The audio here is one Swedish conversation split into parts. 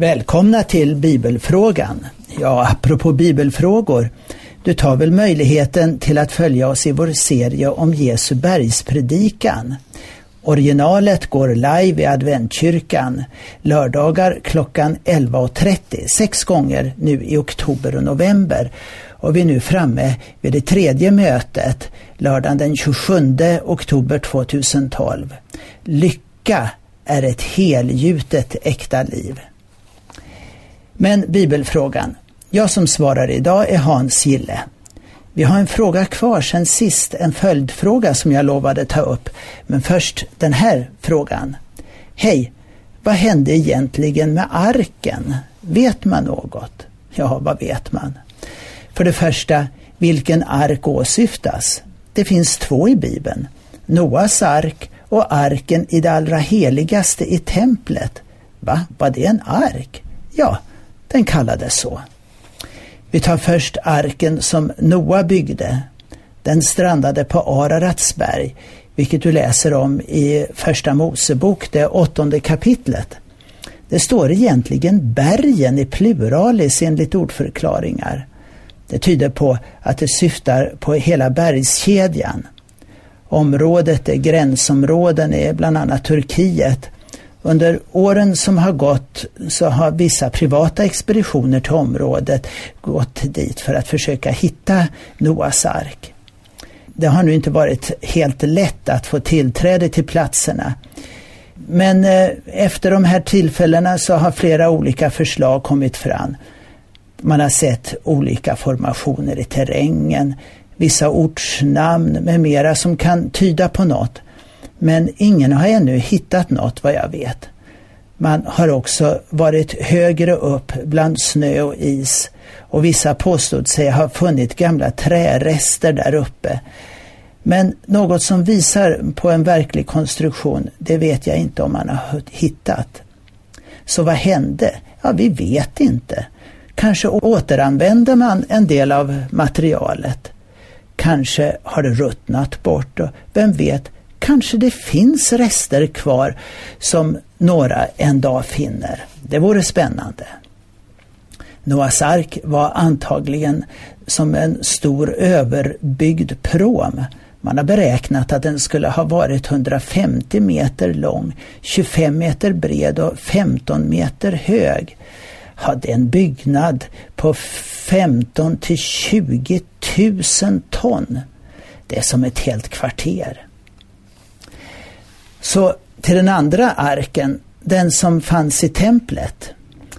Välkomna till Bibelfrågan. Ja, apropå bibelfrågor. Du tar väl möjligheten till att följa oss i vår serie om Jesu bergspredikan. Originalet går live i adventkyrkan lördagar klockan 11.30, sex gånger nu i oktober och november. Och vi är nu framme vid det tredje mötet, lördagen den 27 oktober 2012. Lycka är ett helgjutet äkta liv. Men bibelfrågan. Jag som svarar idag är Hans Gille. Vi har en fråga kvar sen sist, en följdfråga som jag lovade ta upp. Men först den här frågan. Hej! Vad hände egentligen med arken? Vet man något? Ja, vad vet man? För det första, vilken ark åsyftas? Det finns två i Bibeln. Noas ark och arken i det allra heligaste i templet. Va, var det en ark? Ja, den kallades så. Vi tar först arken som Noa byggde. Den strandade på Araratsberg, vilket du läser om i Första Mosebok, det åttonde kapitlet. Det står egentligen bergen i pluralis enligt ordförklaringar. Det tyder på att det syftar på hela bergskedjan. Området är gränsområden i bland annat Turkiet under åren som har gått så har vissa privata expeditioner till området gått dit för att försöka hitta Noas ark. Det har nu inte varit helt lätt att få tillträde till platserna. Men eh, efter de här tillfällena så har flera olika förslag kommit fram. Man har sett olika formationer i terrängen, vissa ortsnamn med mera som kan tyda på något. Men ingen har ännu hittat något vad jag vet. Man har också varit högre upp bland snö och is och vissa påstod sig ha funnit gamla trärester där uppe. Men något som visar på en verklig konstruktion, det vet jag inte om man har hittat. Så vad hände? Ja, vi vet inte. Kanske återanvände man en del av materialet. Kanske har det ruttnat bort och vem vet, kanske det finns rester kvar som några en dag finner. Det vore spännande. Noahs ark var antagligen som en stor överbyggd pråm. Man har beräknat att den skulle ha varit 150 meter lång, 25 meter bred och 15 meter hög. Hade en byggnad på 15 till 20 000 ton. Det är som ett helt kvarter. Så till den andra arken, den som fanns i templet.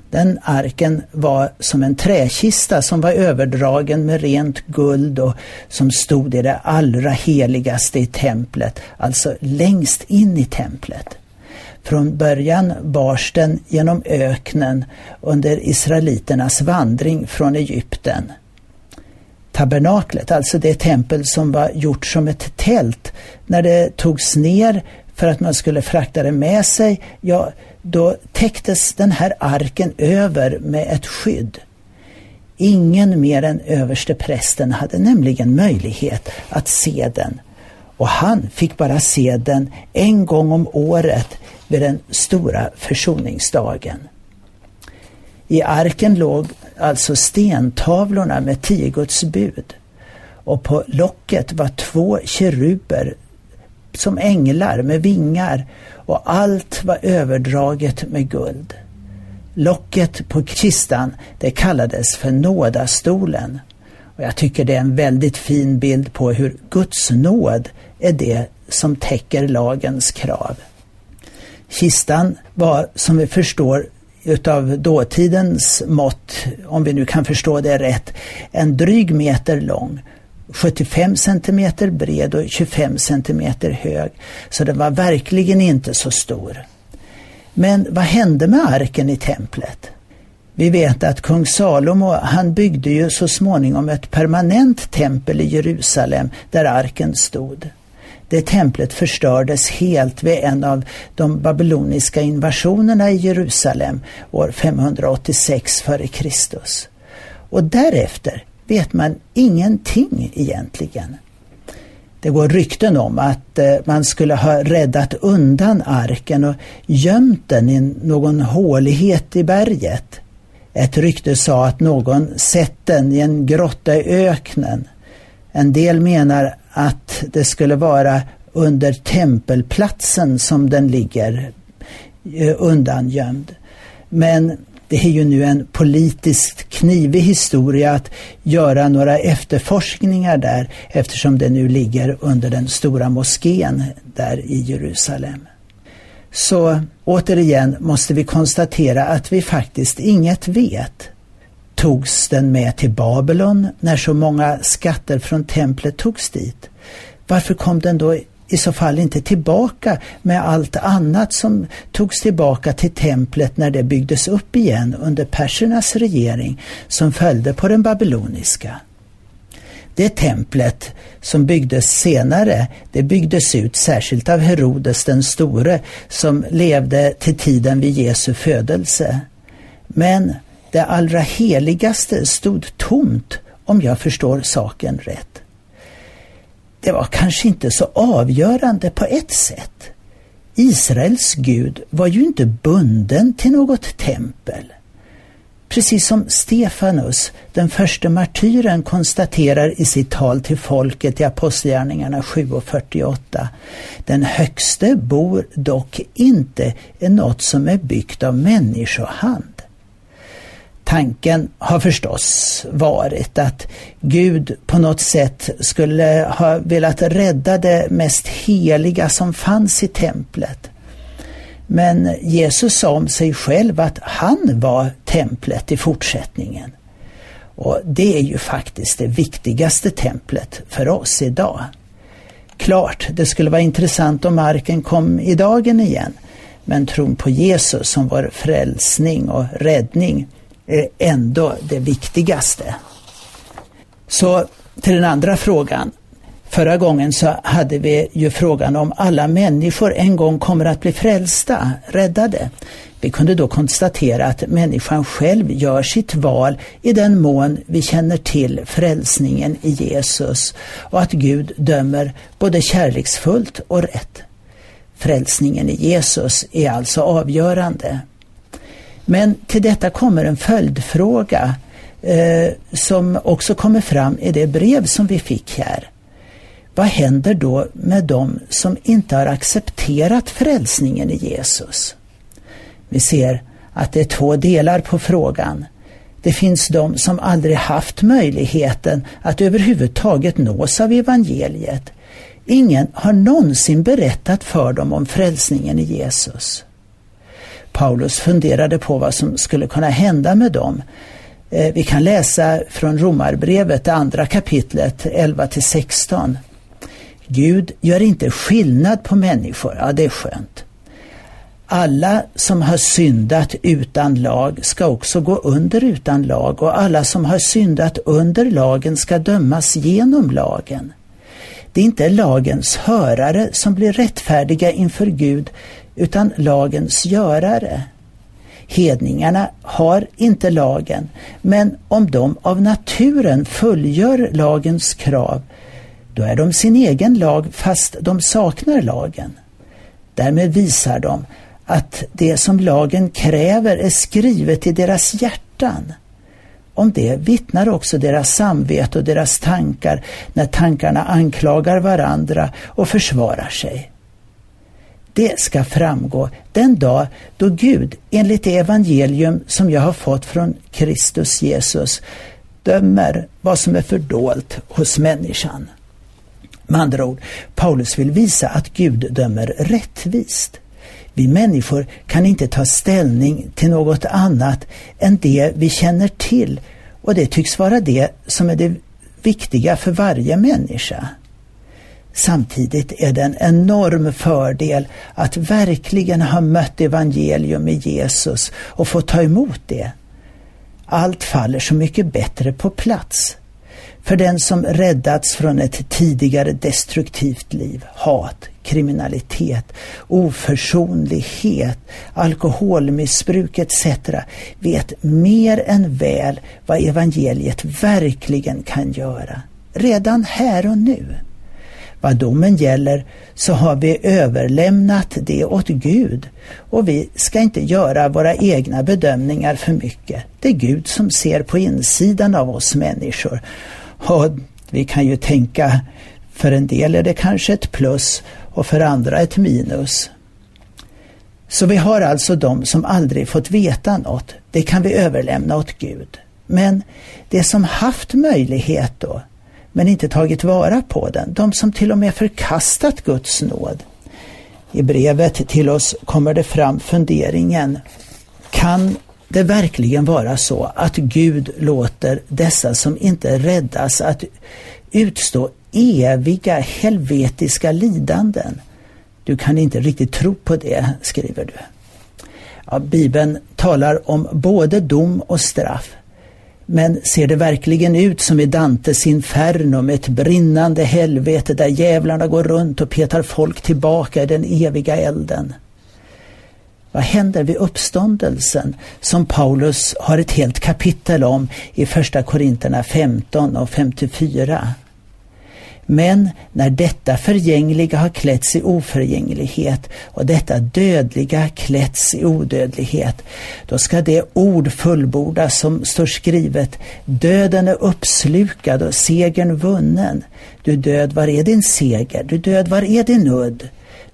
Den arken var som en träkista som var överdragen med rent guld och som stod i det allra heligaste i templet, alltså längst in i templet. Från början bars den genom öknen under israeliternas vandring från Egypten. Tabernaklet, alltså det tempel som var gjort som ett tält, när det togs ner för att man skulle frakta det med sig, ja, då täcktes den här arken över med ett skydd. Ingen mer än överste prästen hade nämligen möjlighet att se den. Och han fick bara se den en gång om året vid den stora försoningsdagen. I arken låg alltså stentavlorna med tio Guds bud. Och på locket var två keruber som änglar med vingar och allt var överdraget med guld. Locket på kistan det kallades för nådastolen. Och jag tycker det är en väldigt fin bild på hur Guds nåd är det som täcker lagens krav. Kistan var, som vi förstår utav dåtidens mått, om vi nu kan förstå det rätt, en dryg meter lång 75 centimeter bred och 25 centimeter hög. Så den var verkligen inte så stor. Men vad hände med arken i templet? Vi vet att kung Salomo han byggde ju så småningom ett permanent tempel i Jerusalem där arken stod. Det templet förstördes helt vid en av de babyloniska invasionerna i Jerusalem år 586 f.Kr. Och därefter vet man ingenting egentligen. Det går rykten om att eh, man skulle ha räddat undan arken och gömt den i någon hålighet i berget. Ett rykte sa att någon sett den i en grotta i öknen. En del menar att det skulle vara under tempelplatsen som den ligger eh, undangömd. Men det är ju nu en politiskt knivig historia att göra några efterforskningar där eftersom det nu ligger under den stora moskén där i Jerusalem. Så återigen måste vi konstatera att vi faktiskt inget vet. Togs den med till Babylon när så många skatter från templet togs dit? Varför kom den då i så fall inte tillbaka med allt annat som togs tillbaka till templet när det byggdes upp igen under persernas regering som följde på den babyloniska. Det templet som byggdes senare, det byggdes ut särskilt av Herodes den store som levde till tiden vid Jesu födelse. Men det allra heligaste stod tomt om jag förstår saken rätt det var kanske inte så avgörande på ett sätt. Israels Gud var ju inte bunden till något tempel. Precis som Stefanus, den första martyren, konstaterar i sitt tal till folket i Apostlagärningarna 7 och 48. Den högste bor dock inte i något som är byggt av människohand. Tanken har förstås varit att Gud på något sätt skulle ha velat rädda det mest heliga som fanns i templet. Men Jesus sa om sig själv att han var templet i fortsättningen. Och det är ju faktiskt det viktigaste templet för oss idag. Klart, det skulle vara intressant om marken kom i dagen igen. Men tron på Jesus som vår frälsning och räddning ändå det viktigaste. Så till den andra frågan. Förra gången så hade vi ju frågan om alla människor en gång kommer att bli frälsta, räddade. Vi kunde då konstatera att människan själv gör sitt val i den mån vi känner till frälsningen i Jesus och att Gud dömer både kärleksfullt och rätt. Frälsningen i Jesus är alltså avgörande. Men till detta kommer en följdfråga eh, som också kommer fram i det brev som vi fick här. Vad händer då med dem som inte har accepterat frälsningen i Jesus? Vi ser att det är två delar på frågan. Det finns de som aldrig haft möjligheten att överhuvudtaget nås av evangeliet. Ingen har någonsin berättat för dem om frälsningen i Jesus. Paulus funderade på vad som skulle kunna hända med dem. Eh, vi kan läsa från Romarbrevet, det andra kapitlet 11 16. Gud gör inte skillnad på människor, ja det är skönt. Alla som har syndat utan lag ska också gå under utan lag och alla som har syndat under lagen ska dömas genom lagen. Det är inte lagens hörare som blir rättfärdiga inför Gud utan lagens görare. Hedningarna har inte lagen, men om de av naturen fullgör lagens krav, då är de sin egen lag fast de saknar lagen. Därmed visar de att det som lagen kräver är skrivet i deras hjärtan. Om det vittnar också deras samvete och deras tankar när tankarna anklagar varandra och försvarar sig. Det ska framgå den dag då Gud, enligt det evangelium som jag har fått från Kristus Jesus, dömer vad som är fördolt hos människan. Med andra ord, Paulus vill visa att Gud dömer rättvist. Vi människor kan inte ta ställning till något annat än det vi känner till och det tycks vara det som är det viktiga för varje människa. Samtidigt är det en enorm fördel att verkligen ha mött evangelium i Jesus och få ta emot det. Allt faller så mycket bättre på plats. För den som räddats från ett tidigare destruktivt liv, hat, kriminalitet, oförsonlighet, alkoholmissbruk etc. vet mer än väl vad evangeliet verkligen kan göra. Redan här och nu vad domen gäller så har vi överlämnat det åt Gud och vi ska inte göra våra egna bedömningar för mycket. Det är Gud som ser på insidan av oss människor. Och vi kan ju tänka, för en del är det kanske ett plus och för andra ett minus. Så vi har alltså de som aldrig fått veta något. Det kan vi överlämna åt Gud. Men det som haft möjlighet då, men inte tagit vara på den, de som till och med förkastat Guds nåd. I brevet till oss kommer det fram funderingen, kan det verkligen vara så att Gud låter dessa som inte räddas att utstå eviga helvetiska lidanden? Du kan inte riktigt tro på det, skriver du. Ja, Bibeln talar om både dom och straff. Men ser det verkligen ut som i Dantes Inferno med ett brinnande helvete där djävlarna går runt och petar folk tillbaka i den eviga elden? Vad händer vid uppståndelsen som Paulus har ett helt kapitel om i Första Korinterna 15 och 54? Men när detta förgängliga har klätts i oförgänglighet och detta dödliga klätts i odödlighet, då ska det ord fullbordas som står skrivet, döden är uppslukad och segern vunnen. Du död, var är din seger? Du död, var är din udd?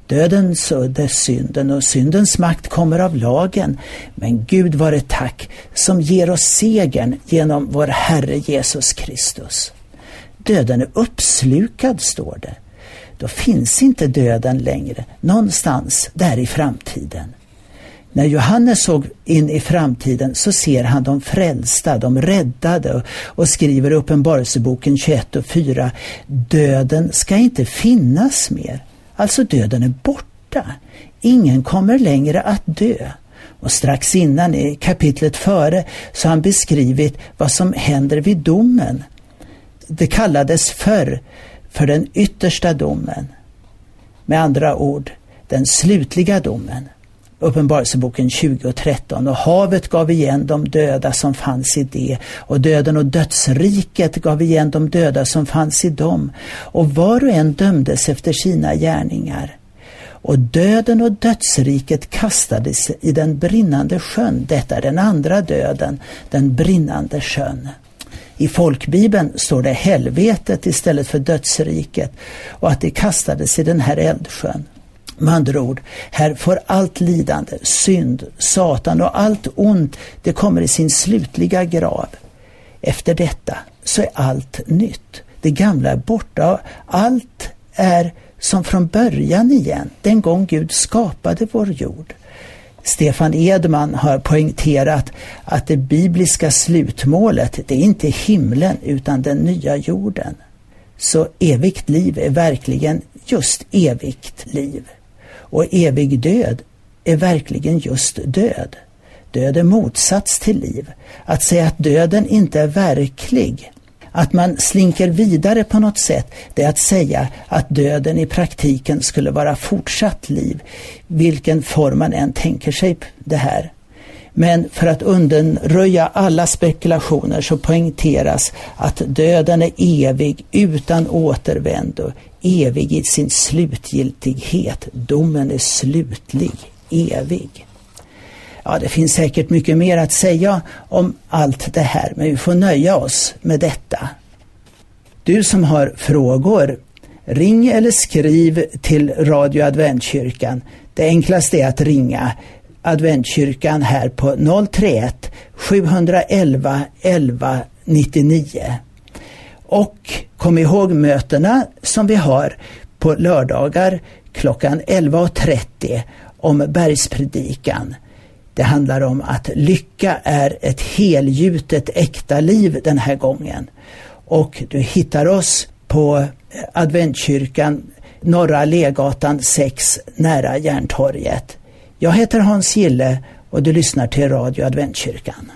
Dödens udd är synden och syndens makt kommer av lagen. Men Gud vare tack som ger oss segern genom vår Herre Jesus Kristus. Döden är uppslukad, står det. Då finns inte döden längre någonstans där i framtiden. När Johannes såg in i framtiden så ser han de frälsta, de räddade och skriver i Uppenbarelseboken 21 och 4 Döden ska inte finnas mer. Alltså döden är borta. Ingen kommer längre att dö. Och strax innan i kapitlet före så har han beskrivit vad som händer vid domen det kallades förr för den yttersta domen. Med andra ord, den slutliga domen. Uppenbarelseboken 20 och 13. Och havet gav igen de döda som fanns i det och döden och dödsriket gav igen de döda som fanns i dem. Och var och en dömdes efter sina gärningar. Och döden och dödsriket kastades i den brinnande sjön. Detta är den andra döden, den brinnande sjön. I folkbibeln står det helvetet istället för dödsriket och att det kastades i den här eldsjön. Med andra ord, här får allt lidande, synd, Satan och allt ont, det kommer i sin slutliga grav. Efter detta så är allt nytt. Det gamla är borta. Allt är som från början igen, den gång Gud skapade vår jord. Stefan Edman har poängterat att det bibliska slutmålet, det är inte himlen utan den nya jorden. Så evigt liv är verkligen just evigt liv. Och evig död är verkligen just död. Död är motsats till liv. Att säga att döden inte är verklig, att man slinker vidare på något sätt, det är att säga att döden i praktiken skulle vara fortsatt liv, vilken form man än tänker sig det här. Men för att undanröja alla spekulationer så poängteras att döden är evig utan återvändo, evig i sin slutgiltighet. Domen är slutlig, evig. Ja, det finns säkert mycket mer att säga om allt det här, men vi får nöja oss med detta. Du som har frågor, ring eller skriv till Radio Adventkyrkan. Det enklaste är att ringa Adventkyrkan här på 031 711 11 99. Och kom ihåg mötena som vi har på lördagar klockan 11.30 om bergspredikan. Det handlar om att lycka är ett helgjutet äkta liv den här gången. Och du hittar oss på Adventkyrkan, Norra Legatan 6 nära Järntorget. Jag heter Hans Gille och du lyssnar till Radio Adventkyrkan.